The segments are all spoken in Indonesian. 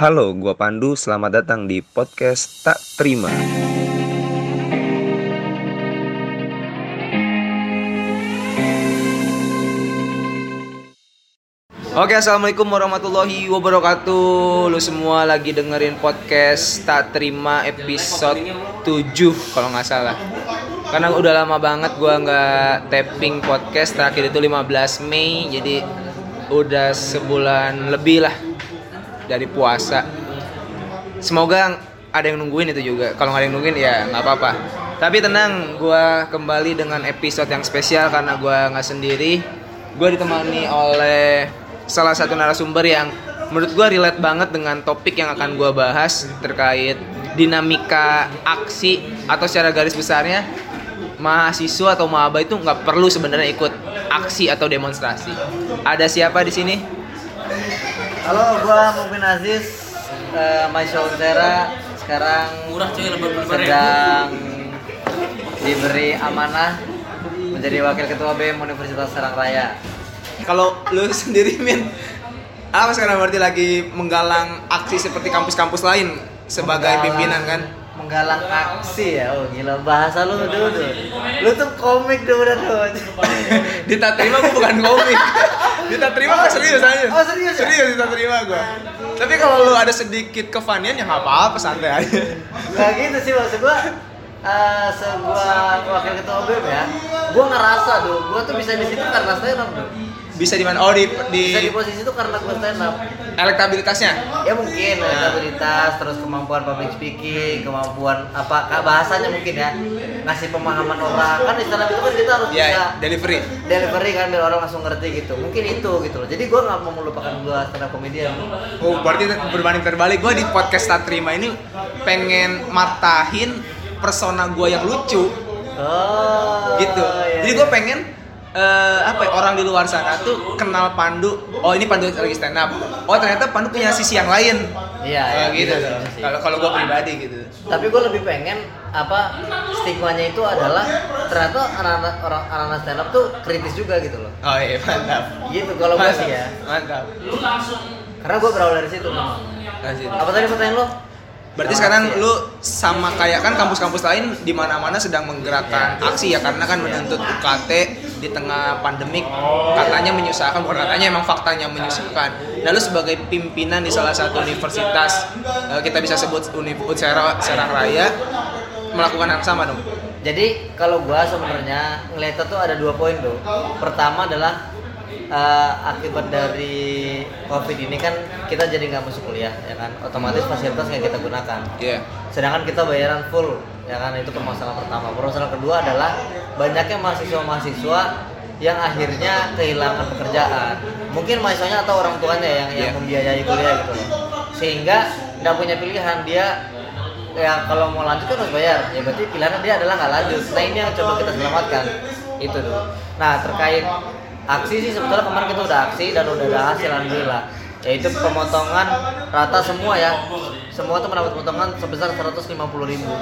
Halo, gua Pandu. Selamat datang di podcast Tak Terima. Oke, assalamualaikum warahmatullahi wabarakatuh. Lu semua lagi dengerin podcast Tak Terima episode 7 kalau nggak salah. Karena udah lama banget gua nggak tapping podcast terakhir itu 15 Mei, jadi udah sebulan lebih lah dari puasa. Semoga ada yang nungguin itu juga. Kalau nggak ada yang nungguin ya nggak apa-apa. Tapi tenang, gua kembali dengan episode yang spesial karena gua nggak sendiri. Gua ditemani oleh salah satu narasumber yang menurut gue relate banget dengan topik yang akan gue bahas terkait dinamika aksi atau secara garis besarnya mahasiswa atau maba itu nggak perlu sebenarnya ikut aksi atau demonstrasi. Ada siapa di sini? Halo, gua Mukmin Aziz, uh, mahasiswa Untera sekarang Murah cuy, lembar lembar sedang diberi amanah menjadi wakil ketua BEM Universitas Serang Raya. Kalau lu sendiri Min apa sekarang berarti lagi menggalang aksi seperti kampus-kampus lain sebagai Menggalang- pimpinan kan? Menggalang aksi ya, oh gila bahasa lu dulu tuh. Lu tuh komik tuh udah tuh. Dita terima gua bukan komik. Dita terima gua serius aja. Oh, serius ya? Serius Dita terima gua. Tapi kalau lu ada sedikit kefanian ya nggak apa-apa santai aja. Gak gitu sih maksud gua eh sebuah wakil ketua BEM ya, gua ngerasa tuh, gua tuh bisa di situ karena stand up tuh. Bisa di mana? Oh di Bisa di posisi itu karena gua stand up. elektabilitasnya. ya mungkin elektabilitas terus kemampuan public speaking kemampuan apa bahasanya mungkin ya ngasih pemahaman orang kan di stand up itu kan kita harus bisa Ya, delivery. delivery kan biar orang langsung ngerti gitu mungkin itu gitu loh jadi gua nggak mau melupakan gua stand up comedian Oh, berarti berbanding terbalik gue di podcast tak terima ini pengen matahin persona gue yang lucu oh gitu. iya, Jadi iya. gue pengen eh, apa ya, orang di luar sana tuh kenal Pandu. Oh ini Pandu lagi stand up. Oh ternyata Pandu punya sisi yang lain. Iya, Eh, iya, gitu. bisa sih. Kalau kalau gue pribadi gitu. tapi gue lebih pengen apa stigmanya itu adalah ternyata anak-anak orang anak stand up tuh kritis juga gitu loh Oh iya mantap. gitu kalau gue sih ya Mantap. karena gue berawal dari situ apa tadi pertanyaan lo Berarti Yang sekarang aksi ya? lu sama kayak kan kampus-kampus lain di mana-mana sedang menggerakkan Ya. aksi ya karena kan menuntut UKT di tengah pandemik katanya menyusahkan bukan katanya emang faktanya menyusahkan. Nah lu sebagai pimpinan di salah satu universitas eh, kita bisa sebut Univ Utsera Serang Raya melakukan hal yang sama dong. Jadi kalau gua sebenarnya ngeliatnya tuh ada dua poin tuh. Pertama adalah eh, akibat dari covid ini kan kita jadi nggak masuk kuliah ya kan? Otomatis fasilitas yang kita gunakan. Iya. sedangkan kita bayaran full ya kan? Itu permasalahan pertama. Permasalahan kedua adalah banyaknya mahasiswa-mahasiswa yang akhirnya kehilangan pekerjaan. Mungkin mahasiswanya atau orang tuanya yang yang Iya. membiayai kuliah gitu loh. Sehingga nggak punya pilihan. Dia ya kalau mau lanjut kan harus bayar. Ya berarti pilihannya dia adalah nggak lanjut. Nah ini yang coba kita selamatkan. Itu tuh. Nah terkait aksi sih sebetulnya kemarin kita udah aksi dan udah ada hasil alhamdulillah yaitu pemotongan rata semua ya semua tuh mendapat potongan sebesar 150.000 ribu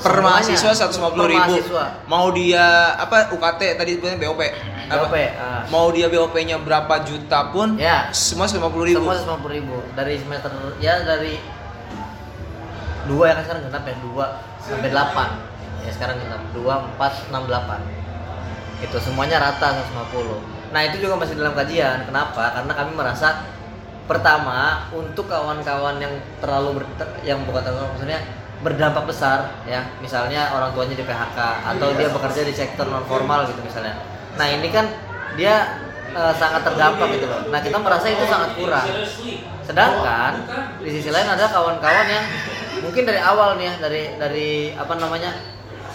Per mahasiswa 150 ribu. mahasiswa. Mau dia apa UKT tadi sebenarnya BOP. Apa? BOP, ah. Mau dia BOP-nya berapa juta pun Ya. semua 150 ribu. semua 150.000 ribu dari semester ya dari dua ya kan sekarang genap ya dua sampai delapan ya sekarang genap dua empat enam delapan itu semuanya rata 150 nah itu juga masih dalam kajian. Kenapa? Karena kami merasa pertama untuk kawan-kawan yang terlalu ber, yang bukan terlalu maksudnya berdampak besar ya. Misalnya orang tuanya di PHK atau dia bekerja di sektor non formal gitu misalnya. Nah ini kan dia eh, sangat terdampak gitu loh. Nah kita merasa itu sangat kurang. Sedangkan di sisi lain ada kawan-kawan yang mungkin dari awal nih ya dari dari apa namanya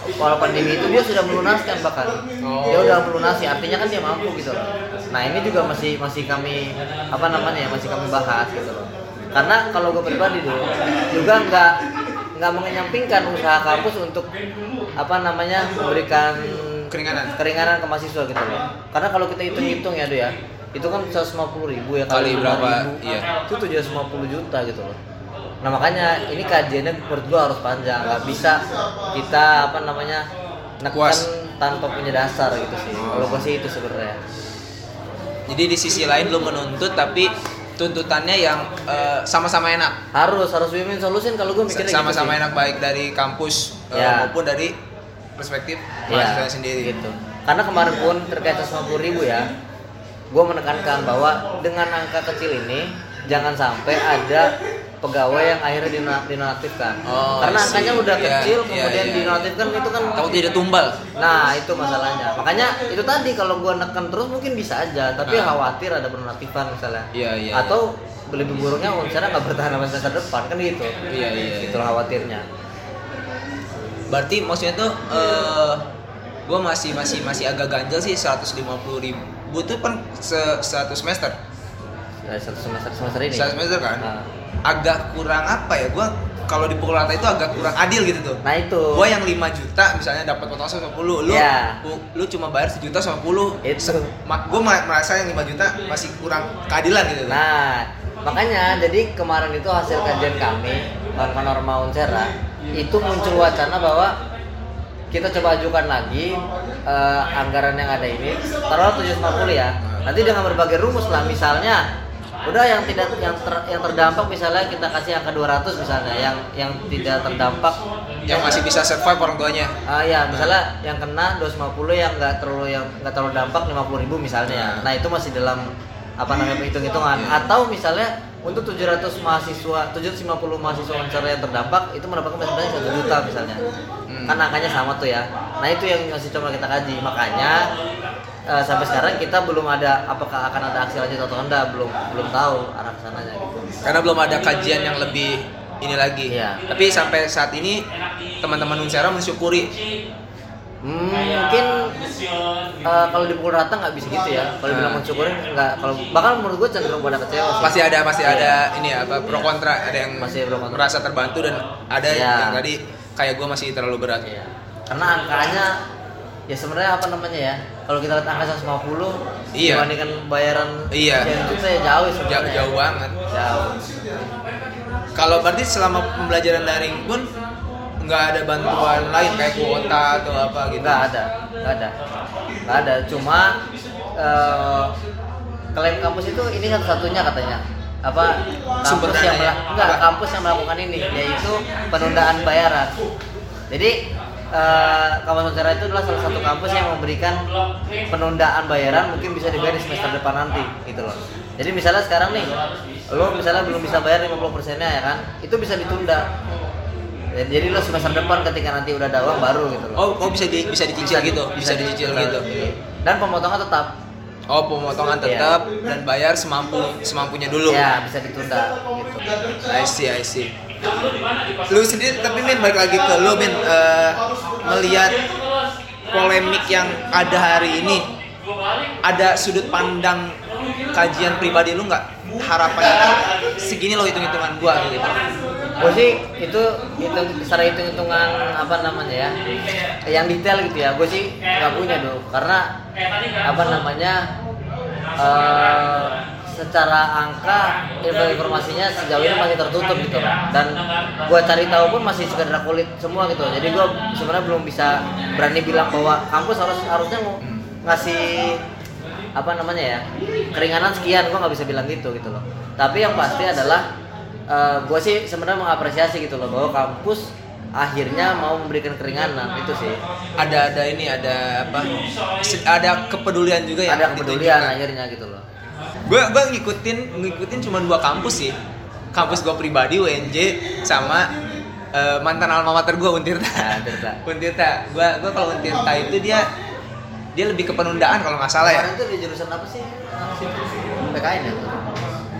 kalau pandemi itu dia sudah melunaskan bahkan dia udah melunasi artinya kan dia mampu gitu loh nah ini juga masih masih kami apa namanya ya masih kami bahas gitu loh karena kalau gue pribadi dulu juga nggak nggak mengenyampingkan usaha kampus untuk apa namanya memberikan Keringanan. keringanan ke mahasiswa gitu loh karena kalau kita hitung-hitung ya Do ya itu kan 150 ribu ya Kali berapa? 5.000, Iya. itu 750 juta gitu loh nah makanya ini kajiannya menurut gua harus panjang. Nggak bisa kita apa namanya neken tanpa punya dasar gitu sih. Kalau gua sih itu sebenarnya. Jadi di sisi lain lu menuntut tapi tuntutannya yang eh, sama-sama enak? Harus harus win-win solution kalau gue mikirnya gitu sama-sama sih. enak baik dari kampus eh, Ya. maupun dari perspektif Iya, mahasiswa sendiri. gitu. Karena kemarin pun terkait 150 ribu ya, gue menekankan bahwa dengan angka kecil ini jangan sampai ada pegawai yang akhirnya dino- dinonaktifkan. Oh, Karena angkanya udah Iya, kecil, iya, kemudian iya. dinonaktifkan itu kan. takut tidak tumbal Nah itu masalahnya. Makanya itu tadi kalau gue neken terus mungkin bisa aja, tapi Ah. khawatir ada penonaktifan misalnya. Iya, iya, Atau lebih buruknya misalnya nggak bertahan sampai semester depan kan gitu. Iya, iya, Itu iya. khawatirnya. berarti maksudnya tuh eh gue masih masih masih agak ganjel sih 150 ribu tuh kan se satu semester Dari satu semester semester ini. satu semester kan Nah. Agak kurang apa ya gue kalau dipukul rata itu agak kurang adil gitu tuh Nah itu. gue yang 5 juta misalnya dapat potongan 150 lu Iya. lu, lu cuma bayar sejuta 150 Itu. gue merasa yang 5 juta masih kurang keadilan gitu Nah, makanya jadi kemarin itu hasil kajian kami kawan-kawan Norma Unsera itu muncul wacana bahwa kita coba ajukan lagi eh, anggaran yang ada ini taruh 750 ya. Nanti dengan berbagai rumus lah misalnya udah yang tidak yang ter- yang terdampak misalnya kita kasih angka 200 misalnya yang yang tidak terdampak yang masih bisa survive orang tuanya Ah ya, misalnya yang kena 250 yang nggak terlalu yang nggak terlalu dampak 50 ribu misalnya. Nah. Nah itu masih dalam apa namanya hitung-hitungan. Iya. Atau misalnya untuk 700 mahasiswa, 750 mahasiswa Unsur yang terdampak itu mendapatkan banyak satu juta misalnya. Hmm. Kan angkanya sama tuh ya. Nah itu yang masih coba kita kaji. Makanya eh, sampai sekarang kita belum ada apakah akan ada aksi lanjut atau enggak belum belum tahu arah ke sananya gitu. karena belum ada kajian yang lebih ini lagi Iya. tapi sampai saat ini teman-teman Unsera mensyukuri Hmm, mungkin eh, kalau dipukul rata nggak bisa gitu ya. Kalau Nah. mensyukurin nggak. Kalau bahkan menurut gue cenderung pada kecewa sih. pasti ada pasti Iya. ada ini ya apa pro kontra ada yang Masih pro kontra. merasa terbantu dan ada Iya. yang tadi kayak gue masih terlalu berat Iya. Karena angkanya ya sebenarnya apa namanya ya? Kalau kita lihat angka 150 Iya. dibandingkan bayaran Iya. yang juta ya jauh jauh, sebenarnya. jauh banget Jauh. kalau berarti selama pembelajaran daring pun nggak ada bantuan lain kayak kuota atau apa gitu Nggak ada, nggak ada, nggak ada. Cuma eh, klaim kampus itu ini satu-satunya katanya apa Sumber kampus yang mela- enggak, Apa? kampus yang melakukan ini yaitu penundaan bayaran. Jadi eh, kampus Unsera itu adalah salah satu kampus yang memberikan penundaan bayaran mungkin bisa dibayar di semester depan nanti gitu loh. Jadi misalnya sekarang nih, lo misalnya belum bisa bayar 50 persennya ya kan, itu bisa ditunda. Jadi lo semester depan ketika nanti udah ada uang baru gitu loh. oh oh bisa di, bisa dicicil gitu bisa dicicil gitu Dan pemotongan tetap oh pemotongan Iya. tetap dan bayar semampu semampunya dulu ya bisa ditunda gitu. I see, I see. Lu sendiri tapi Min balik lagi ke lu Min. Eh, melihat polemik yang ada hari ini ada sudut pandang kajian pribadi lu nggak? Harapannya segini lo hitung hitungan gua gitu. Gue sih itu itu secara hitung hitungan apa namanya ya, yang detail gitu ya. Gue sih nggak punya dong, karena apa namanya eh, secara angka info- informasinya sejauh ini masih tertutup gitu. Dan gue cari tahu pun masih sekedar kulit semua gitu. Jadi gue sebenarnya belum bisa berani bilang bahwa kampus harus harusnya ngasih apa namanya ya keringanan sekian. Gue nggak bisa bilang gitu gitu loh. Tapi yang pasti adalah gue sih sebenarnya mengapresiasi gitu loh bahwa kampus akhirnya mau memberikan keringanan. Itu sih. Ada ada ini ada apa ada kepedulian juga ya? Ada kepedulian akhirnya gitu loh gue gue ngikutin ngikutin cuma dua kampus sih. Kampus gue pribadi UNJ sama eh, mantan alma mater gue Untirta. Nah, Untirta. Untirta. Gue gue kalau Untirta itu dia dia lebih ke penundaan kalau nggak salah ya. Itu di jurusan apa sih? PKN ya?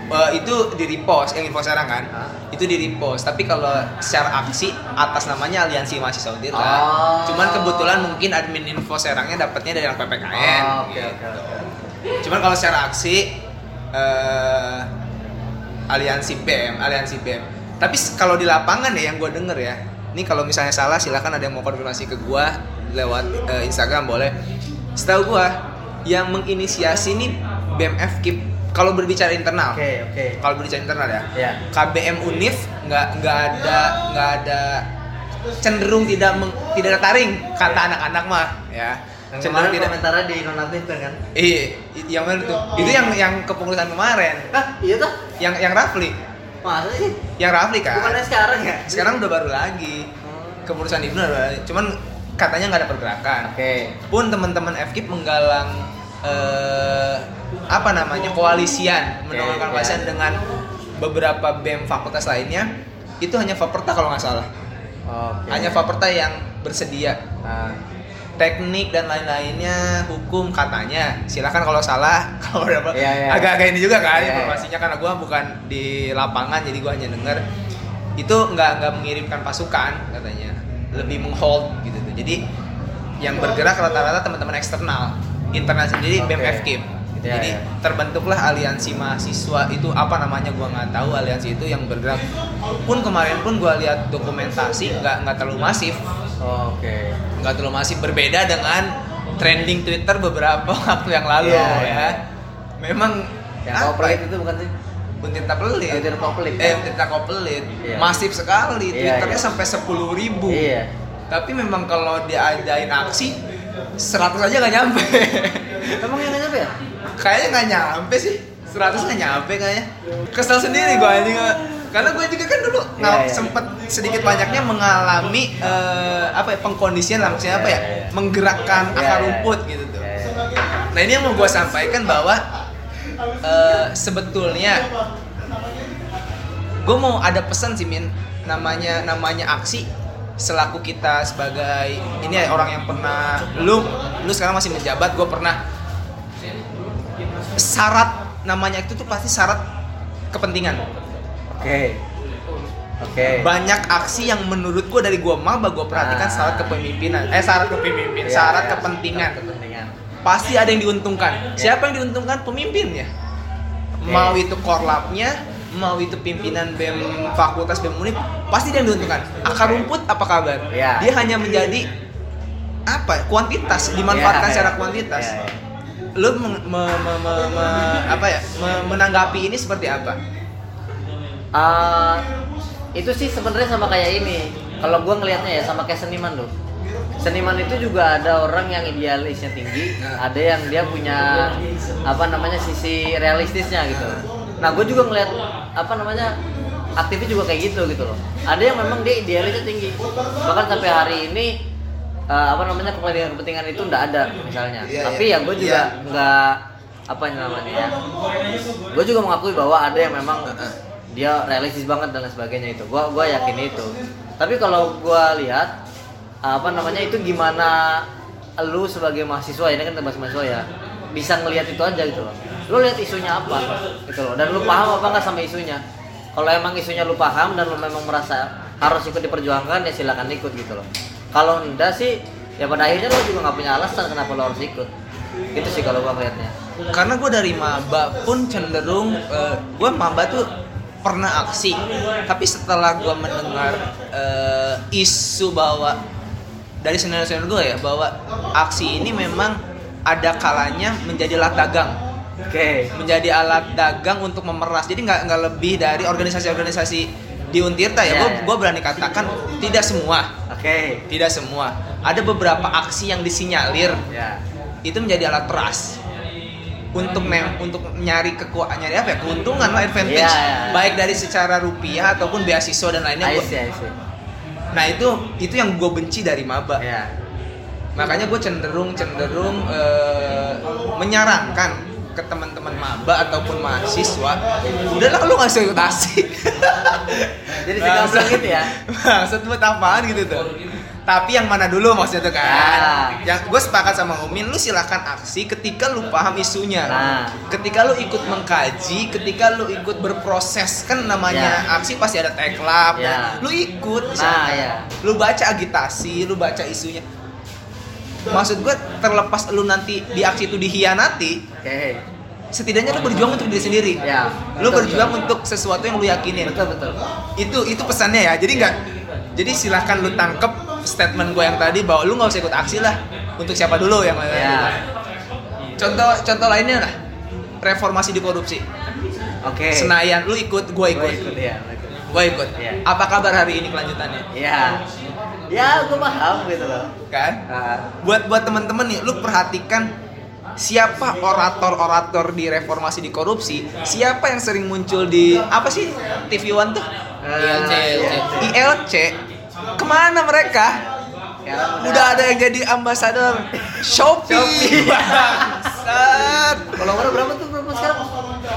Eh, itu di repost yang info sekarang kan. Hah? itu di repost tapi kalau secara aksi atas namanya aliansi mahasiswa Untirta. Oh. cuman kebetulan mungkin admin info serangnya dapatnya dari yang PPKN Oh, oke gitu. oke. Oke Cuman kalau secara aksi eh aliansi BM, aliansi BM. Tapi kalau di lapangan ya yang gue denger ya, ini kalau misalnya salah silahkan ada yang mau konfirmasi ke gue lewat eh, Instagram boleh. Setahu gue yang menginisiasi ini BMF KIP kalau berbicara internal. oke oke Kalau berbicara internal ya. ya KBM Unif nggak nggak ada nggak ada cenderung tidak meng- tidak ada taring kata anak-anak mah ya. Cenderung tidak komentarnya di nonaktif kan? iya yang mana tuh itu yang yang kepengurusan kemarin Ah, iya tuh. yang yang Rafli Masa sih? yang Rafli kan Bukannya sekarang ya? sekarang udah baru lagi kepengurusan Ibnu udah baru lagi. cuman katanya nggak ada pergerakan Oke. pun teman-teman FKIP menggalang eh, apa namanya koalisian Oke, menongolkan ya. koalisian dengan beberapa BEM fakultas lainnya itu hanya Faperta kalau nggak salah Oke. hanya Faperta yang bersedia Ah, teknik dan lain-lainnya hukum katanya silakan kalau salah kalau ada apa Iya, iya. agak-agak ini juga kan Iya, iya. informasinya karena gua bukan di lapangan jadi gua hanya dengar itu nggak nggak mengirimkan pasukan katanya lebih menghold gitu tuh jadi yang bergerak rata-rata teman-teman eksternal internal sendiri. BEM FKIP gitu. Iya, jadi iya. terbentuklah aliansi mahasiswa itu apa namanya gua nggak tahu aliansi itu yang bergerak pun kemarin pun gua lihat dokumentasi nggak nggak terlalu masif Oke. nggak terlalu masih berbeda dengan trending Twitter beberapa waktu yang lalu Iya, ya. iya. Memang Yang apa pelit ya? itu bukan sih? Buntir tak pelit. Buntir tak pelit, Eh, kan? buntir tak pelit. Iya. Masif sekali. Iya, Twitternya iya. sampai 10.000 ribu. Iya. Tapi memang kalau diadain aksi 100 aja nggak nyampe. Emang yang nggak nyampe ya? kayaknya nggak nyampe sih. 100 nggak nyampe kayaknya. Kesel sendiri gue anjing. Karena gue juga kan dulu Iya, nggak iya. sempet sedikit banyaknya mengalami eh, apa ya pengkondisian lah maksudnya apa ya Iya, iya, iya. menggerakkan Iya, akar iya. rumput gitu tuh. Iya, iya. Nah ini yang mau gue sampaikan bahwa eh, sebetulnya gue mau ada pesan sih min namanya namanya aksi selaku kita sebagai ini ya, orang yang pernah lu lu sekarang masih menjabat gue pernah syarat namanya itu tuh pasti syarat kepentingan Oke. Oke. banyak aksi yang menurut gue dari gue maba gue perhatikan Ah. syarat kepemimpinan eh syarat kepemimpinan Iya, syarat iya. kepentingan Kepentingan. pasti ada yang diuntungkan. Siapa yang diuntungkan? Pemimpinnya. Oke. Mau itu korlapnya, mau itu pimpinan BEM fakultas BEM Unip, pasti dia yang diuntungkan. Akar rumput apa kabar? Iya. Dia hanya menjadi apa? Kuantitas, dimanfaatkan Iya, secara iya. kuantitas. Iya, iya. Lu me- me- me- me- apa ya? me- menanggapi ini seperti apa? Ah, itu sih sebenarnya sama kayak ini. Kalau gua ngelihatnya ya sama kayak seniman tuh. Seniman itu juga ada orang yang idealisnya tinggi, Nah. ada yang dia punya apa namanya sisi realistisnya gitu. Nah, gue juga ngelihat apa namanya aktifnya juga kayak gitu gitu loh. Ada yang memang dia idealisnya tinggi, bahkan sampai hari ini eh, apa namanya kepentingan-kepentingan itu nggak ada misalnya. Iya, Tapi iya. ya gue juga nggak apa namanya ya. Gue juga mengakui bahwa ada yang memang dia realistis banget dan lain sebagainya itu. Gua gua yakin itu. Tapi kalau gua lihat apa namanya itu gimana lu sebagai mahasiswa ini kan termasuk mahasiswa ya bisa ngelihat itu aja gitu loh. Lu lihat isunya apa gitu loh dan lu paham apa nggak sama isunya? Kalau emang isunya lu paham dan lu memang merasa harus ikut diperjuangkan ya silakan ikut gitu loh. Kalau enggak sih ya pada akhirnya lu juga nggak punya alasan kenapa lu harus ikut. Gitu sih kalau gua ngelihatnya. Karena gue dari maba pun cenderung gue maba tuh pernah aksi, tapi setelah gue mendengar eh, isu bahwa dari senior-senior gue ya bahwa aksi ini memang ada kalanya menjadi alat dagang, oke. Menjadi alat dagang untuk memeras. Jadi nggak nggak lebih dari organisasi-organisasi di Untirta ya. Iya, Gue berani katakan tidak semua, oke. Tidak semua. Ada beberapa aksi yang disinyalir. Ya itu menjadi alat peras untuk nem untuk nyari kekuatan nyari apa ya keuntungan lah advantage Iya, iya, iya. baik dari secara rupiah ataupun beasiswa dan lainnya I see, I see. nah itu itu yang gue benci dari maba Ya. makanya gue cenderung cenderung eh, menyarankan ke teman-teman maba ataupun mahasiswa udahlah lu nggak usah ikut asik Jadi segampang gitu ya? maksud buat apaan gitu tuh tapi yang mana dulu maksudnya tuh kan Ya. yang gue sepakat sama Umin lu silahkan aksi ketika lu paham isunya Nah. ketika lu ikut mengkaji ketika lu ikut berproses kan namanya Ya. aksi pasti ada teklab Ya. lu ikut Nah, ya. lu baca agitasi lu baca isunya maksud gue terlepas lu nanti di aksi itu dihianati Oke. setidaknya lu berjuang untuk diri sendiri Ya. lu betul, berjuang betul. untuk sesuatu yang lu yakinin Betul betul. itu itu pesannya ya jadi nggak jadi silahkan lu tangkep statement gue yang tadi bahwa lu nggak usah ikut aksi lah untuk siapa dulu yang Ya. contoh contoh lainnya lah reformasi di korupsi Oke. Senayan lu ikut gue ikut ikut ya. gua ikut. gue ikut Iya. apa kabar hari ini kelanjutannya Iya. ya gue paham gitu loh kan Ah, buat buat temen-temen nih lu perhatikan siapa orator-orator di reformasi di korupsi siapa yang sering muncul di apa sih TV One tuh ILC, ILC. ILC ke mana mereka? Sekarang udah ada yang jadi ambasador Shopee, Shopee. Kalau berapa tuh berapa sekarang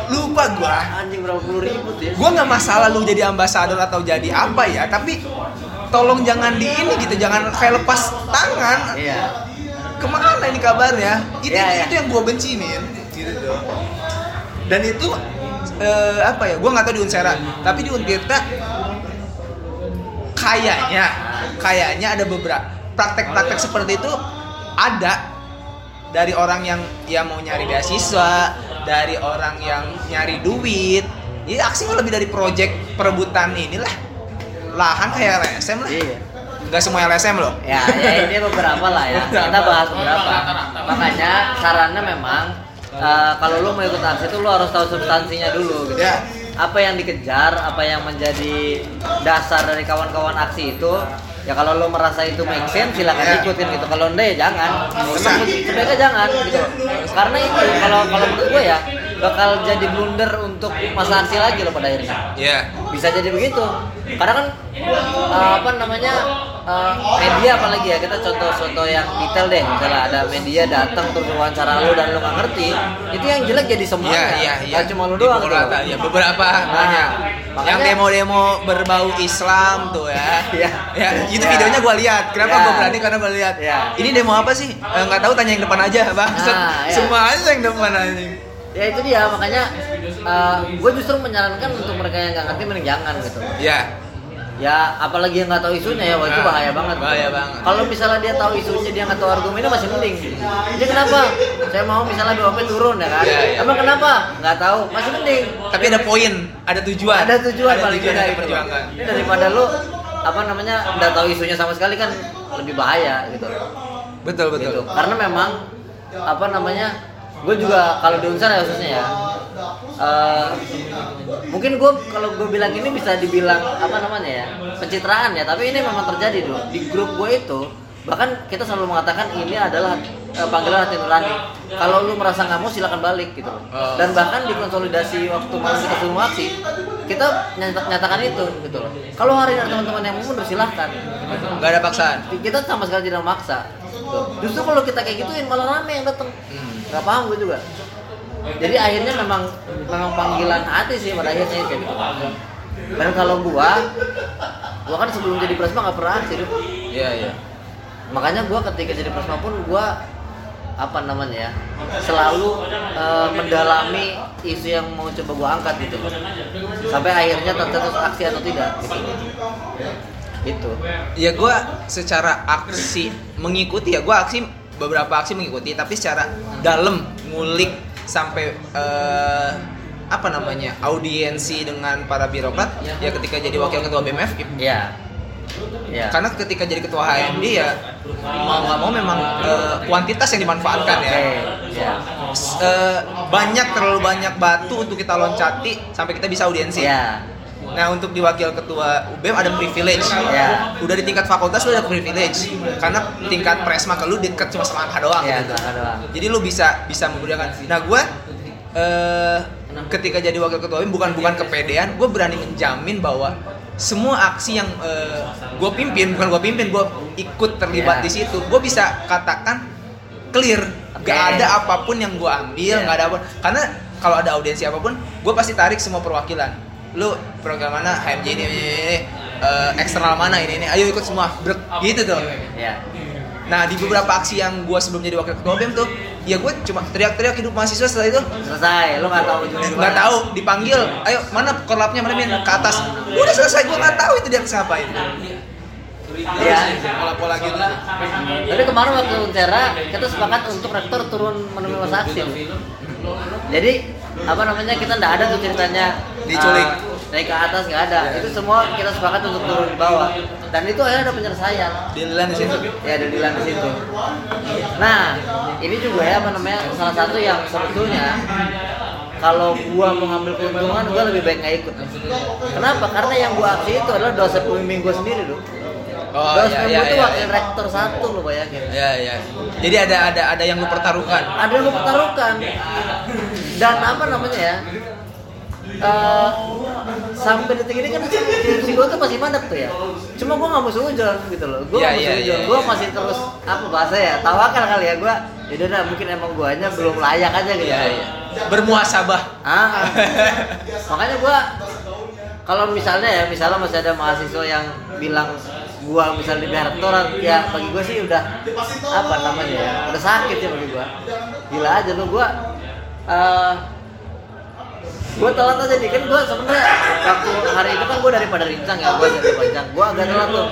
lupa gua. Anjing berapa puluh ribu tuh ya? Gua nggak masalah lu jadi ambasador atau jadi apa ya tapi tolong jangan di ini gitu jangan kayak lepas tangan. Iya. Ke mana ini kabarnya? Itu Iya, iya. itu yang gue benci min. Gitu. Tuh dan itu eh, apa ya? Gue nggak tahu di unsera tapi di untirta kayaknya kayaknya ada beberapa praktek-praktek seperti itu ada dari orang yang yang mau nyari beasiswa dari orang yang nyari duit. Ini aksi lebih dari project perebutan inilah lahan kayak LSM lah. Iya. Nggak semua LSM loh. Ya, ya ini beberapa lah ya. Kita bahas beberapa. Makanya sarannya memang eh, kalau lu mau ikut aksi itu lu harus tahu substansinya dulu gitu. Ya. Apa yang dikejar apa yang menjadi dasar dari kawan-kawan aksi itu ya kalau lu merasa itu make sense silakan Ya. ikutin gitu. Kalau enggak ya jangan. Sebaiknya jangan gitu. Karena itu kalau kalau menurut gue ya bakal jadi blunder untuk masa aksi lagi loh pada akhirnya ya bisa jadi begitu karena kan uh, apa namanya uh, media apalagi ya kita contoh-contoh yang detail deh misalnya ada media datang terus wawancara lu dan lu nggak ngerti itu yang jelek jadi semuanya Iya, iya, iya. Nggak cuma lu doang gitu beberapa, ya beberapa banyak. makanya- Yang demo-demo berbau Islam tuh ya. Iya. ya, itu Iya. videonya gua lihat. Kenapa Iya. gua berani? Karena gua lihat. Iya. Ini demo apa sih? Eh, Nggak tahu tanya yang depan aja, Bang. Nah, iya. Semua aja yang depan aja. Ya itu dia makanya gue justru menyarankan untuk mereka yang nggak ngerti mending jangan gitu. Ya. ya apalagi yang nggak tahu isunya ya wah itu Nah, bahaya banget. bahaya banget. kalau misalnya dia tahu isunya dia nggak tahu argumennya masih mending. Dia kenapa? Saya mau misalnya BOP turun ya kan? Iya, iya. emang kenapa? Nggak tahu masih mending. Tapi ada poin, ada tujuan. ada tujuan ada paling tujuan tidak itu. ini daripada lu apa namanya nggak tahu isunya sama sekali kan lebih bahaya gitu. Betul, betul. gitu. Karena memang apa namanya gue juga kalau di unsur ya khususnya ya eh, mungkin gue kalau gue bilang ini bisa dibilang apa namanya ya pencitraan ya tapi ini memang terjadi dulu di grup gue itu bahkan kita selalu mengatakan ini adalah eh, panggilan hati nurani kalau lu merasa nggak mau silakan balik gitu. Oh. dan bahkan di konsolidasi waktu malam kita semua aksi kita nyata- nyatakan itu gitu loh kalau hari ini teman-teman yang mau mundur silahkan gitu. Nggak ada paksaan. kita sama sekali tidak maksa justru kalau kita kayak gituin malah rame yang datang Hmm. Nggak paham gue juga. Jadi akhirnya memang memang panggilan hati sih pada akhirnya kayak gitu. Dan kalau gua gua kan sebelum jadi presma nggak pernah aksi Duh. Iya, iya. makanya gua ketika jadi presma pun gua apa namanya ya selalu eh, mendalami isu yang mau coba gua angkat gitu. Sampai akhirnya tercetus aksi atau tidak gitu. Itu Ya gue secara aksi mengikuti ya gue aksi beberapa aksi mengikuti tapi secara dalam ngulik sampai eh, apa namanya audiensi dengan para birokrat ya ketika jadi wakil ketua BMF ya ya karena ketika jadi ketua HMD ya mau nggak mau memang eh, kuantitas yang dimanfaatkan ya. Ya eh, banyak terlalu banyak batu untuk kita loncati sampai kita bisa audiensi. Ya Nah untuk di wakil ketua UBM ada privilege. Ya. Udah di tingkat fakultas lu ada privilege. Karena tingkat presma ke lu deket cuma sama angka doang ya gitu. doang Jadi lu bisa bisa menggunakan. Nah gue eh ketika jadi wakil ketua UBM bukan bukan kepedean, gue berani menjamin bahwa semua aksi yang gue pimpin bukan gue pimpin, gue ikut terlibat Ya. di situ. Gue bisa katakan clear, Oke. gak ada apa pun yang gue ambil, Ya. nggak ada apa. Karena kalau ada audiensi apa pun, gue pasti tarik semua perwakilan. Lu program mana, HMJ ini, ini, ini, ini, eh, eksternal mana ini, ini, ayo ikut semua, Brek. gitu tuh. ya Nah di beberapa aksi yang gue sebelum jadi wakil ketua BEM tuh, ya gue cuma teriak-teriak hidup mahasiswa setelah itu. Selesai. Lu nggak tahu ujungnya nggak tahu. Dipanggil ayo mana korlapnya mana Min? ke atas. Udah selesai gue nggak tahu itu dia ngapain. Iya. pola-pola gitu. Tapi kemarin waktu Untera kita sepakat untuk rektor turun menemui masa aksi. Jadi apa namanya kita nggak ada tuh ceritanya Diculik. uh, naik ke atas nggak ada. Itu semua kita sepakat untuk turun di bawah. Dan itu akhirnya ada penyelesaian. Dilan di situ Ya ada dilan di situ. Nah ini juga ya apa namanya salah satu yang sebetulnya kalau gua mau ngambil keuntungan gua lebih baik nggak ikut. Kenapa? Karena yang gua aksi itu adalah dosa pembimbing gua sendiri loh. Oh, Dos iya, iya, itu iya, wakil iya. rektor satu lo bayangin Ya ya. Jadi ada ada ada yang lu pertaruhkan. ada yang gue pertaruhkan dan apa namanya ya? Eh, sampai detik ini kan skripsi gue tuh masih mandek tuh ya. Cuma gue nggak mau seujon gitu loh. Gue iya, seujon iya, gue masih terus apa bahasa ya tawakal kali ya. Gue yaudah dah mungkin emang guanya belum layak aja gitu. Iya iya. Bermuasabah. ah. Makanya gua kalau misalnya ya misalnya masih ada mahasiswa yang bilang gua misalnya di rektorat ya bagi gua sih udah apa namanya ya udah sakit ya bagi gua. Gila aja lu gua eh gua telat aja nih kan gua sebenarnya waktu hari itu kan gua daripada rincang ya gua dari rincang gua agak telat tuh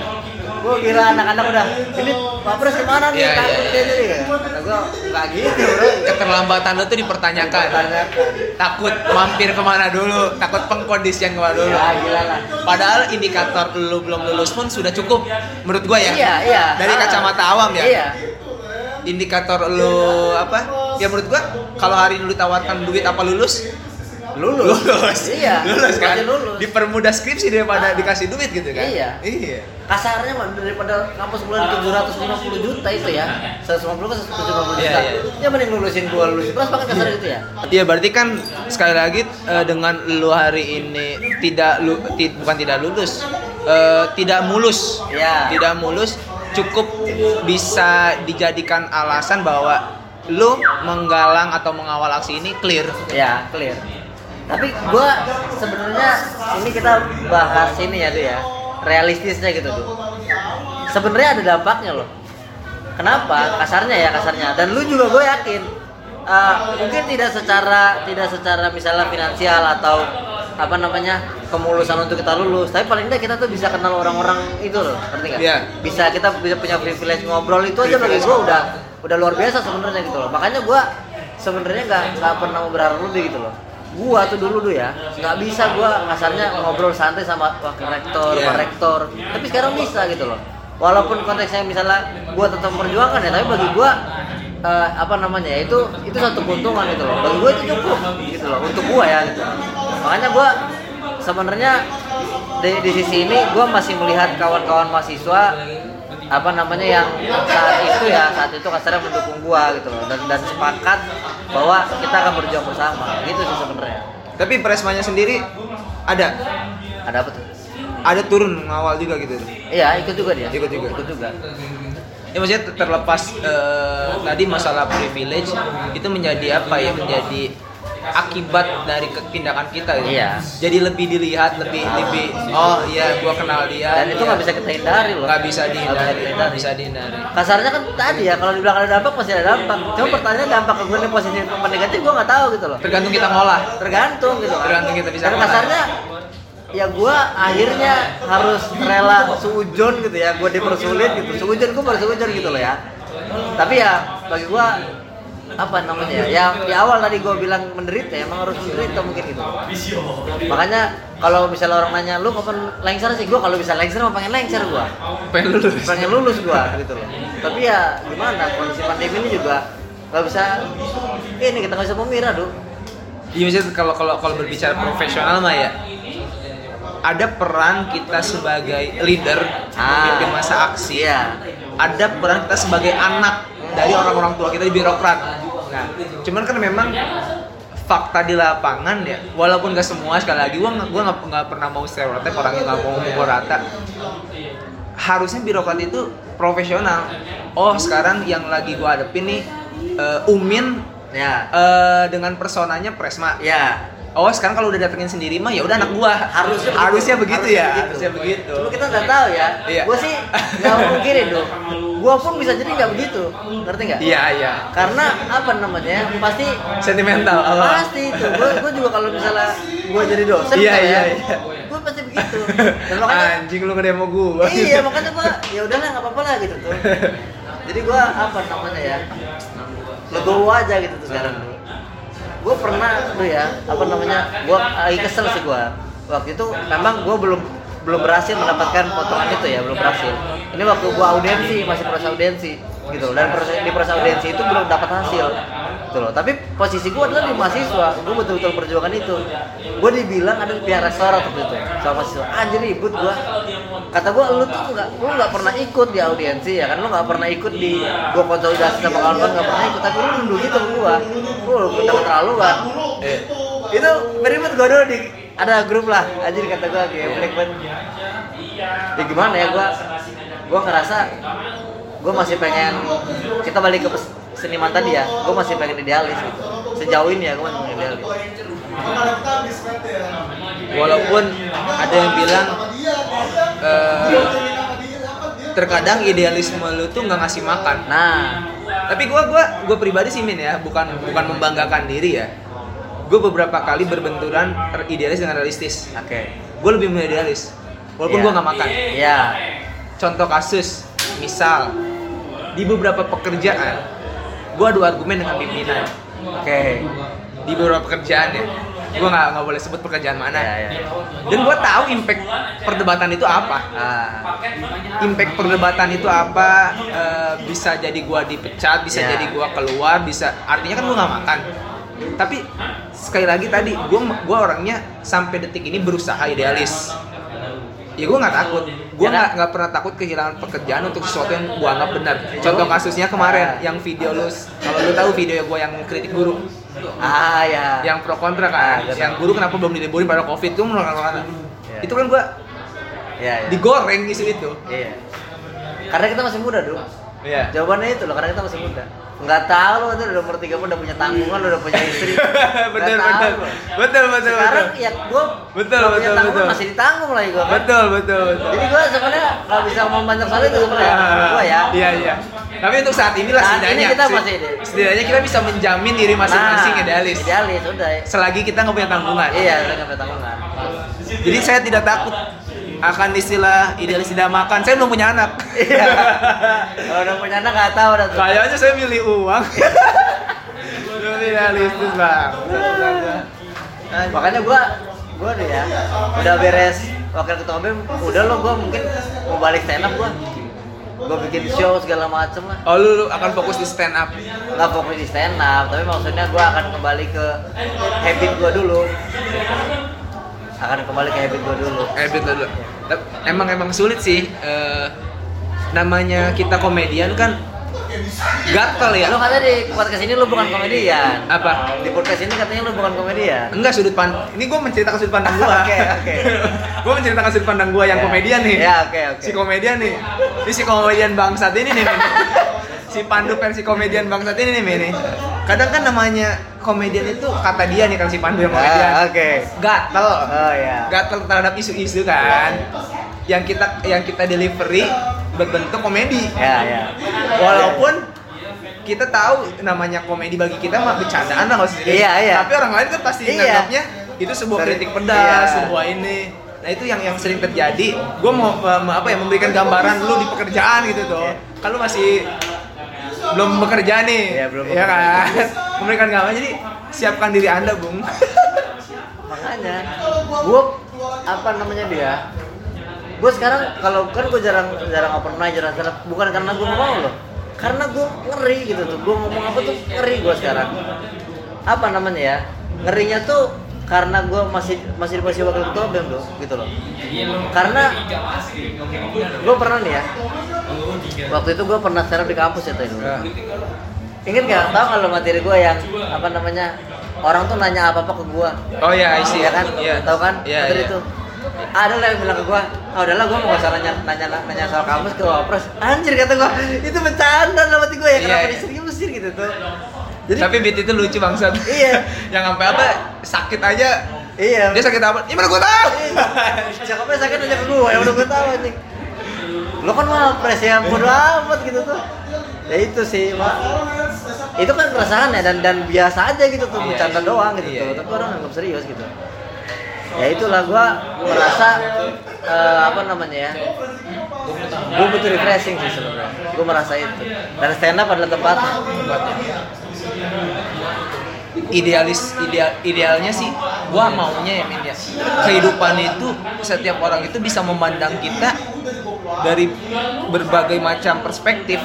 gua kira anak-anak udah ini pak pres ke mana nih Iya, takut kayak gini ya Kata gua nggak gitu bro Keterlambatan lu tuh dipertanyakan. Dipertanyakan. Takut mampir ke mana dulu, takut pengkondisian ke mana dulu. ya gila lah Padahal indikator lu belum lulus pun sudah cukup menurut gua ya. Iya, iya. Dari kacamata awam ya. Iya. Indikator lu apa? Ya menurut gua kalau hari ini lu tawarkan duit apa lulus? Lulus. Lulus. Iya. Lulus kan? Lulus. Dipermudah skripsi daripada Ah. dikasih duit gitu kan? Iya. Iya. Kasarnya mah daripada kampus bulan 750 juta itu ya. 150 ke 750 Iya, juta. iya. Ya mending lulusin gua lulusin terus pakai kasar gitu ya. Iya berarti kan sekali lagi eh, dengan lu hari ini tidak lu ti- bukan tidak lulus, eh, tidak mulus, Iya. tidak mulus cukup bisa dijadikan alasan bahwa lu menggalang atau mengawal aksi ini clear. Ya, clear. Tapi gua sebenarnya ini kita bahas ini ya tuh ya. Realistisnya gitu tuh. Sebenarnya ada dampaknya loh. Kenapa? Kasarnya ya kasarnya. Dan lu juga gue yakin eh, mungkin tidak secara tidak secara misalnya finansial atau apa namanya kemulusan untuk kita lulus tapi paling tidak kita tuh bisa kenal orang-orang itu loh ngerti nggak? Iya. bisa kita bisa punya privilege ngobrol itu aja bagi gue udah udah luar biasa sebenarnya gitu loh. Makanya gue sebenarnya nggak nggak pernah mau berharap lebih gitu loh. Gua tuh dulu tuh ya nggak bisa gua kasarnya ngobrol santai sama wakil rektor, pak rektor. Tapi sekarang bisa gitu loh. Walaupun konteksnya misalnya gua tetap memperjuangkan ya tapi bagi gua eh, apa namanya ya itu itu satu keuntungan gitu loh. Bagi gua itu cukup gitu loh untuk gua ya gitu. Makanya gua sebenarnya di, di sisi ini gua masih melihat kawan-kawan mahasiswa apa namanya yang saat itu ya saat itu kasarnya mendukung gua gitu loh. Dan dan sepakat bahwa kita akan berjuang bersama. Gitu sih sebenarnya. Tapi Presmanya sendiri ada? Ada apa tuh? Ada turun mengawal juga gitu. iya ikut juga dia. Ikut juga. ikut juga. Ya maksudnya ter- terlepas eh, tadi masalah privilege itu menjadi apa ya? Menjadi akibat dari ketindakan kita gitu. Iya. Jadi lebih dilihat, lebih lebih oh iya gua kenal dia. dan itu iya. nggak bisa kita hindari loh nggak bisa dihindari, nggak bisa dihindari. kasarnya kan tadi ya kalau dibilang ada dampak pasti ada dampak cuma pertanyaannya dampak ke gue ini positif apa negatif gue nggak tahu gitu loh Tergantung kita ngolah. tergantung gitu kan. Tergantung kita bisa mana. kasarnya ya gua akhirnya harus rela suujon gitu ya gua dipersulit gitu suujon gua baru suujon gitu loh ya tapi ya bagi gua apa namanya ya yang di awal tadi gua bilang menderita ya, emang harus menderita mungkin gitu makanya kalau misalnya orang nanya lu kapan lengser sih gua kalau bisa lengser mah pengen lengser gua Pengen lulus. pengen lulus gua gitu loh tapi ya gimana kondisi pandemi ini juga nggak bisa ini kita nggak bisa memira tuh Iya maksudnya kalau kalau kalau berbicara profesional mah ya ada peran kita sebagai leader Ah. di masa aksi. Iya. Ada peran kita sebagai anak dari orang-orang tua kita di birokrat. Nah, cuman kan memang fakta di lapangan ya, walaupun gak semua sekali lagi, gua gua nggak nggak pernah mau stereotip orang yang nggak mau memukul rata. Harusnya birokrat itu profesional. Oh sekarang yang lagi gua hadepin nih eh, Umin ya eh, dengan personanya Presma. ya Oh sekarang kalau udah datengin sendiri mah ya udah anak gua. harusnya begitu. harusnya begitu ya. begitu. Harusnya begitu. Cuma kita nggak tahu ya. Iya. Gue sih nggak mungkirin dong. Gue pun bisa jadi nggak begitu, ngerti nggak? Iya iya. Karena apa namanya? Pasti Sentimental. apa? pasti itu. Gue gue juga kalau misalnya gue jadi dosen, Iya, iya, ya, iya. gue pasti begitu. Dan makanya Anjing lu ngedemo gua. iya makanya gue ya udahlah nggak apa-apa lah gitu tuh. Jadi gue apa namanya ya? Legowo aja gitu tuh sekarang tuh. Gue pernah tuh ya apa namanya? Gue lagi kesel sih gue. Waktu itu memang gue belum belum berhasil mendapatkan potongan itu ya belum berhasil. Ini waktu gue audiensi masih proses audiensi gitu dan proses, di proses audiensi itu belum dapat hasil. gitu loh. Tapi posisi gue adalah di mahasiswa. Gue betul-betul perjuangan itu. Gue dibilang ada pihak restoran waktu itu sama mahasiswa. Anjir ribut gue kata gue lu tuh nggak lu nggak pernah ikut di audiensi ya kan? Lu nggak pernah ikut di gue konsolidasi sama kawan-kawan nggak pernah ikut. Tapi lu nunduk gitu gue gue udah keterlaluan eh, itu beribut gue dulu di ada grup lah. Anjir kata gue kayak black banget. Ya gimana ya gue gue ngerasa gue masih pengen kita balik ke seniman tadi ya gue masih pengen idealis gitu. Sejauh ini ya gue masih pengen idealis. Walaupun ada yang bilang eh, terkadang idealisme lu tuh nggak ngasih makan. Nah tapi gua gua gua pribadi sih min ya bukan bukan membanggakan diri ya. Gue beberapa kali berbenturan idealis dengan realistis. Oke. Gue lebih idealis walaupun Iya. gua nggak makan. Iya. Contoh kasus misal di beberapa pekerjaan gue adu argumen dengan pimpinan. Oke. Di beberapa pekerjaan ya. Gue nggak nggak boleh sebut pekerjaan mana. Iya, iya. dan gue tahu impact perdebatan itu apa. Ah. Impact perdebatan itu apa eh, bisa jadi gua dipecat bisa Ya. jadi gua keluar bisa artinya kan gua nggak makan. Tapi sekali lagi tadi gua gua orangnya sampai detik ini berusaha idealis ya gua nggak takut. Gua Ya kan? nggak nggak pernah takut kehilangan pekerjaan untuk sesuatu yang gua anggap benar. Contoh kasusnya kemarin Ah. yang video lu kalau lu tahu video gua yang kritik guru ah ya. Yang pro kontra Ah, kan gua yang tahu. guru kenapa belum diliburin pada covid itu menurut kata Ya. itu kan gua iya iya. digoreng isu itu iya. Karena kita masih muda dong Iya. jawabannya itu loh karena kita masih muda. Nggak tahu lo itu udah umur 30 udah punya tanggungan udah punya istri. Betul Nggak tahu. Betul betul betul. Sekarang betul. ya gue Betul, punya betul, tanggungan betul. masih ditanggung lagi gue kan betul betul betul. Jadi gue sebenarnya nggak bisa ngomong banyak soal itu sebenarnya gue ya. iya iya. Tapi untuk saat inilah Saat setidaknya ini kita masih setidaknya kita bisa menjamin diri masing-masing Nah, idealis. idealis udah. Selagi kita nggak punya tanggungan. Iya udah nggak punya tanggungan. Jadi saya tidak takut akan istilah idealis tidak makan. Saya belum punya anak. Iya. Kalau udah punya anak nggak tahu tuh. Kayaknya saya milih uang. Belum idealistis bang. Makanya gua gua deh ya udah beres. Wakil ketua BEM udah lo gua mungkin mau balik stand up gua. Gua bikin show segala macem lah. Oh lu, lu akan fokus di stand up? Nggak fokus di stand up tapi maksudnya gua akan kembali ke habit gua dulu akan kembali ke habit gua dulu. Betul dulu. Emang emang sulit sih eh, namanya kita komedian kan gatel ya. Lo kata di podcast ini lo bukan komedian. Apa? Di podcast ini katanya lo bukan komedian. Enggak sudut pandang ini gue menceritakan sudut pandang gua. Oke, oke. gue menceritakan sudut pandang gua yang Ya. komedian nih. Ya, oke, oke. si komedian nih. Ini si komedian bangsat ini nih. Si Pandu versi komedian bangsat ini nih men nih. kadang kan namanya komedian itu kata dia nih kan si Pandu yang komedian. Ah, oke. Gatel. Oh ya gatel terhadap isu-isu kan. Yang kita yang kita delivery berbentuk komedi. Ya ya. Walaupun kita tahu namanya komedi bagi kita mah bercandaan lah nggak serius. Iya, iya. tapi orang lain kan pasti Iya. nganggapnya itu sebuah Sering- kritik pedas iya. sebuah ini. Nah itu yang yang sering terjadi. Gue mau apa ya memberikan gambaran lu di pekerjaan gitu tuh. Kalau masih belum bekerja nih. Iya, belum ya kan? Memberikan gambaran jadi siapkan diri anda bung. Makanya gue apa namanya dia? Gue sekarang kalau kan gue jarang jarang open mic jarang stand bukan karena gue mau loh. Karena gue ngeri gitu tuh. Gue ngomong apa tuh ngeri gue sekarang. Apa namanya ya? Ngerinya tuh karena gue masih masih di posisi wakil ketua bem tuh gitu loh karena gue pernah nih ya waktu itu gue pernah up di kampus ya tuh Ingat gak? Tahu nggak lo materi gue yang apa namanya orang tuh nanya apa apa ke gue oh ya isi Iya kan? Iya. Tahu kan? Iya, Materi iya. itu. Ada lah yang bilang ke gua, ah udahlah gua mau gak usah nanya, nanya, nanya soal kamus ke wapres Anjir kata gua, itu bercanda dalam hati gua ya, Iya, kenapa iya. diseriusin gitu tuh Jadi, tapi beat itu lucu bangsat. Iya. yang sampai apa sakit aja. Iya. Dia sakit apa? Ya mana gue tahu. Cakepnya sakit nanya ke gua, ya udah gua tahu anjing. Lo kan wapres ya, bodo amat gitu tuh. Ya itu sih, Mak. Itu kan keresahan ya, dan, dan biasa aja gitu tuh, Iya, bercanda iya. doang gitu Iya, tuh. Iya. Tapi orang anggap serius gitu. Ya itulah gua merasa eh, apa namanya ya? Gue butuh refreshing sih sebenarnya. Gue merasa itu. Dan stand up adalah tempatnya idealis ideal idealnya sih gua maunya ya Min ya kehidupan itu setiap orang itu bisa memandang kita dari berbagai macam perspektif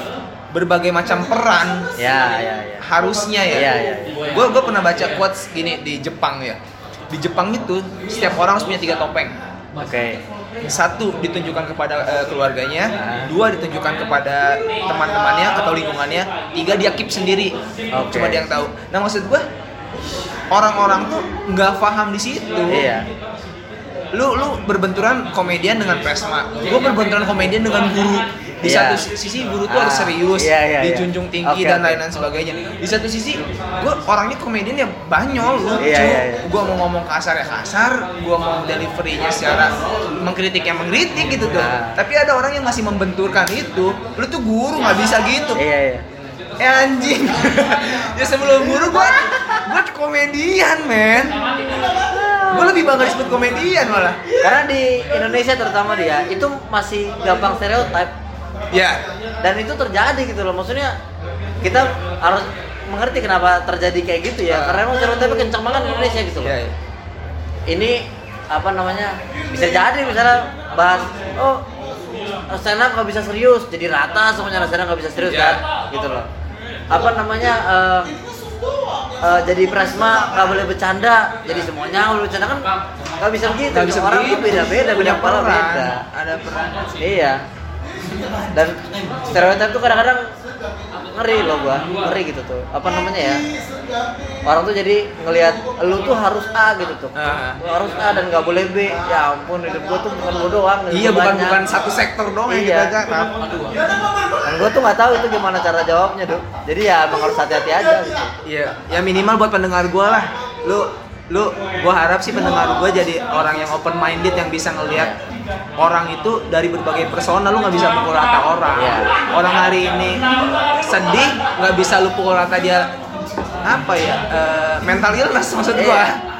berbagai macam peran ya ya ya harusnya ya. Iya, iya, Gue gue pernah baca quotes gini di Jepang ya. Di Jepang itu setiap orang harus punya tiga topeng. oke Satu ditunjukkan kepada eh, keluarganya, dua ditunjukkan kepada teman-temannya atau lingkungannya, tiga dia keep sendiri. Oke. Cuma dia yang tahu. Nah maksud gue orang-orang tuh nggak paham di situ. iya Lu lu berbenturan komedian dengan presma. Gue berbenturan komedian dengan guru. Di Iya. satu sisi guru tuh harus Ah, serius, iya, iya, iya. dijunjung tinggi Oke, dan lain-lain sebagainya. Di satu sisi, gue orangnya komedian ya banyol, lucu. Iya, iya, iya. Gue mau ngomong kasar ya kasar, gue mau deliverynya secara mengkritik ya mengkritik gitu tuh. Nah. Tapi ada orang yang masih membenturkan itu. Lu tuh guru nggak bisa gitu. iya iya Eh anjing. ya sebelum guru gue, gue komedian men. Gue lebih bangga disebut komedian malah. karena di Indonesia terutama dia itu masih gampang stereotip Ya, dan itu terjadi gitu loh maksudnya kita harus mengerti kenapa terjadi kayak gitu ya karena emang stereotipnya kencang banget di Indonesia gitu loh ya, ya. ini apa namanya bisa jadi misalnya bahas oh stand up nggak bisa serius jadi rata semuanya stand up nggak bisa serius Ya. kan gitu loh apa namanya eh, eh, jadi presma nggak boleh bercanda jadi semuanya boleh bercanda kan nggak bisa begitu Nggak bisa orang begitu. tuh beda beda punya pola peran. beda Ada peran. iya dan stereotip tuh kadang-kadang ngeri loh gua ngeri gitu tuh apa namanya ya orang tuh jadi ngelihat lu tuh harus A gitu tuh Ah. Lu harus A dan nggak boleh B ya ampun hidup gua tuh bukan lu doang Iya gua bukan banyak. bukan satu sektor doang yang Iya. kita garap. dan gua tuh nggak tahu itu gimana cara jawabnya tuh jadi ya emang harus hati-hati aja gitu Iya, ya minimal buat pendengar gua lah. Lu lu gua harap sih pendengar gua jadi orang yang open minded yang bisa ngelihat orang itu dari berbagai persona lu nggak bisa pukul rata orang. Iya. Orang hari ini sedih nggak bisa lu pukul rata dia apa ya eh, mental illness maksud gua. Iya.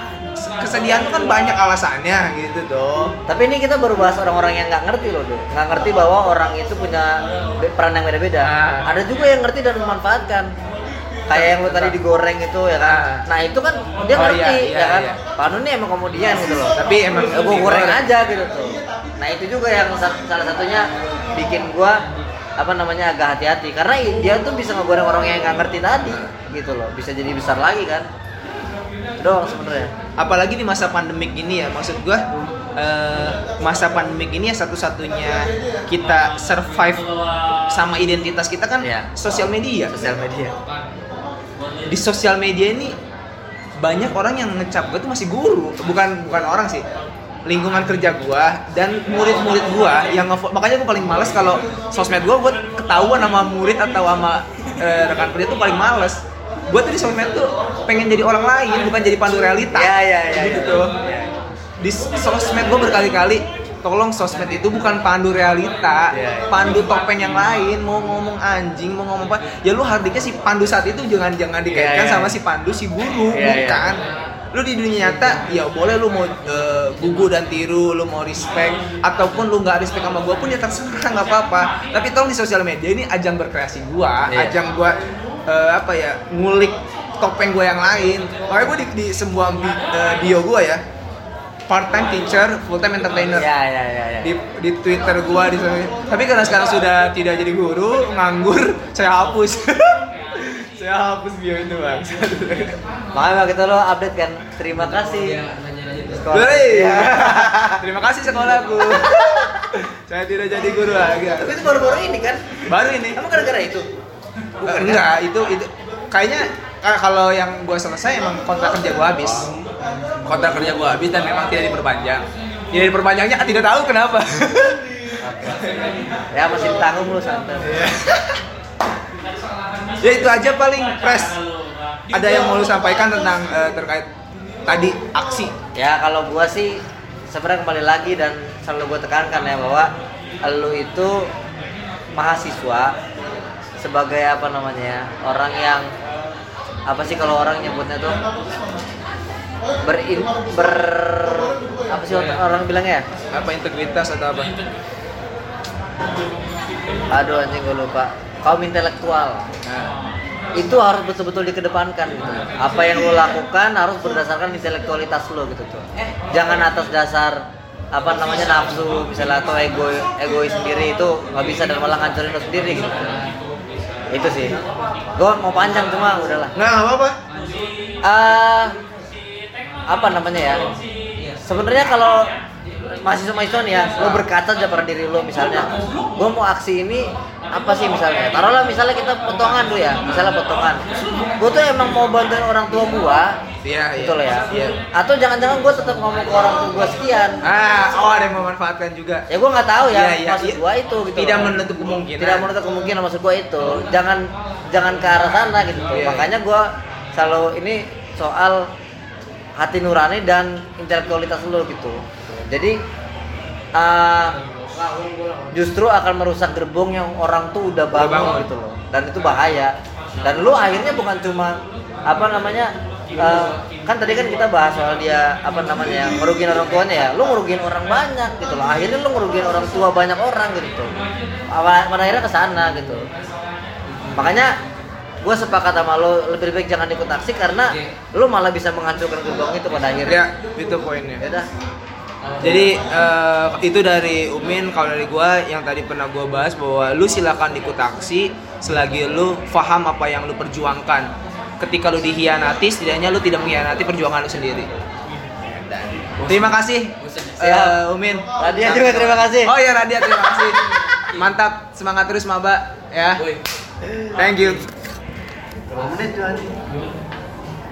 Kesedihan tuh kan banyak alasannya gitu tuh. tapi ini kita baru bahas orang-orang yang nggak ngerti loh tuh nggak ngerti bahwa orang itu punya peran yang beda-beda Ah. ada juga yang ngerti dan memanfaatkan kayak yang lu tadi digoreng itu ya kan? Ah. nah itu kan dia Oh, ngerti iya, iya, ya kan? iya. Pak Anu ini emang komedian gitu loh. Tapi emang ya, gua goreng aja gitu tuh. Nah itu juga yang sa- salah satunya bikin gua apa namanya agak hati-hati. Karena dia tuh bisa ngegoreng orang yang nggak ngerti tadi gitu loh. Bisa jadi besar lagi kan? Doang sebenarnya. Apalagi di masa pandemik ini ya maksud gua eh, masa pandemik ini ya satu-satunya kita survive sama identitas kita kan Iya. sosial media. Sosial media di sosial media ini banyak orang yang ngecap gue tuh masih guru. Bukan bukan orang sih. Lingkungan kerja gua dan murid-murid gua yang makanya gua paling males kalau sosmed gua buat ketahuan sama murid atau sama eh, rekan kerja tuh paling males. Gua tuh di sosmed tuh pengen jadi orang lain bukan jadi pandu realita. Iya, iya, iya, gitu. Iya. di sosmed gua berkali-kali tolong sosmed itu bukan pandu realita Iya, iya. pandu topeng yang lain mau ngomong anjing mau ngomong apa ya lu hardiknya si pandu saat itu jangan jangan dikaitkan Iya, iya. sama si pandu si guru Iya, iya. bukan lu di dunia nyata ya boleh lu mau eh, gugu dan tiru lu mau respect ataupun lu nggak respect sama gua pun ya terserah nggak apa-apa tapi tolong di sosial media ini ajang berkreasi gua Iya. ajang gua eh, apa ya ngulik topeng gua yang lain makanya gua di, di semua bi- eh, bio gua ya part time teacher full time entertainer ya ya ya ya di, di Twitter gua di sana. Tapi karena sekarang sudah tidak jadi guru, nganggur, saya hapus. saya hapus bio itu, Bang. makanya kita lo update kan terima kasih Sekolah. Hei. Iya. Terima kasih sekolahku. saya tidak jadi guru lagi. tapi itu baru-baru ini kan Baru ini. kamu gara-gara itu Eh, enggak, itu itu kayaknya eh, kalau yang gua selesai emang kontrak kerja gua habis. Kontrak kerja gua habis dan memang tidak diperpanjang. Tidak diperpanjangnya ah, tidak tahu kenapa. Ya masih ditanggung lu santai ya itu aja paling press. Ada yang mau lu sampaikan tentang eh, terkait tadi aksi ya kalau gua sih sebenarnya kembali lagi dan selalu gua tekankan ya bahwa lu itu mahasiswa sebagai apa namanya ya, orang yang apa sih kalau orang nyebutnya tuh berin ber apa sih orang bilangnya ya apa integritas atau apa? aduh anjing gue lupa kaum intelektual Nah, itu harus betul-betul dikedepankan gitu. Apa yang lo lakukan harus berdasarkan intelektualitas lo gitu tuh. Jangan atas dasar apa namanya nafsu misalnya atau ego egois sendiri itu nggak bisa dan malah ngancurin lo sendiri gitu. Itu sih. Gue mau panjang cuma udahlah. Nggak nggak apa-apa. Ah apa namanya ya? Sebenarnya kalau mahasiswa mahasiswa nih ya lo berkata aja pada diri lo misalnya gue mau aksi ini apa sih misalnya? Taruhlah misalnya kita potongan tuh ya misalnya potongan. Gue tuh emang mau bantuin orang tua gue iya iya. gitu loh ya? Iya. Atau jangan-jangan gue tetap ngomong ke orang tua gue sekian. Ah oh ada yang memanfaatkan juga. Ya gue nggak tahu ya Iya, iya, maksud gue itu gitu tidak loh. menutup kemungkinan. Tidak menutup kemungkinan maksud gue itu. Jangan jangan ke arah sana gitu. Iya, makanya gue selalu ini soal hati nurani dan intelektualitas lo gitu. Jadi uh, justru akan merusak gerbong yang orang tuh udah bangun, bangun. gitu loh. Dan itu bahaya. Dan lu akhirnya bukan cuma apa namanya uh, kan tadi kan kita bahas soal dia apa namanya yang ngerugiin orang tuanya ya. Lu ngerugiin orang banyak gitu loh. Akhirnya lu ngerugiin orang tua banyak orang gitu Awal- pada akhirnya ke sana gitu. Makanya gue sepakat sama lo lebih baik jangan ikut aksi karena lu malah bisa menghancurkan gerbong itu pada akhirnya. Ya itu poinnya. Ya udah Jadi eh, itu dari Umin, kalau dari gua yang tadi pernah gua bahas bahwa lu silakan ikut aksi selagi lu paham apa yang lu perjuangkan. Ketika lu dihianati, setidaknya lu tidak mengkhianati perjuangan lu sendiri. Terima kasih eh, Umin. Radia juga terima kasih. Oh iya Radia terima kasih. Mantap, semangat terus Maba ya. Thank you. Berapa menit tuh anjing?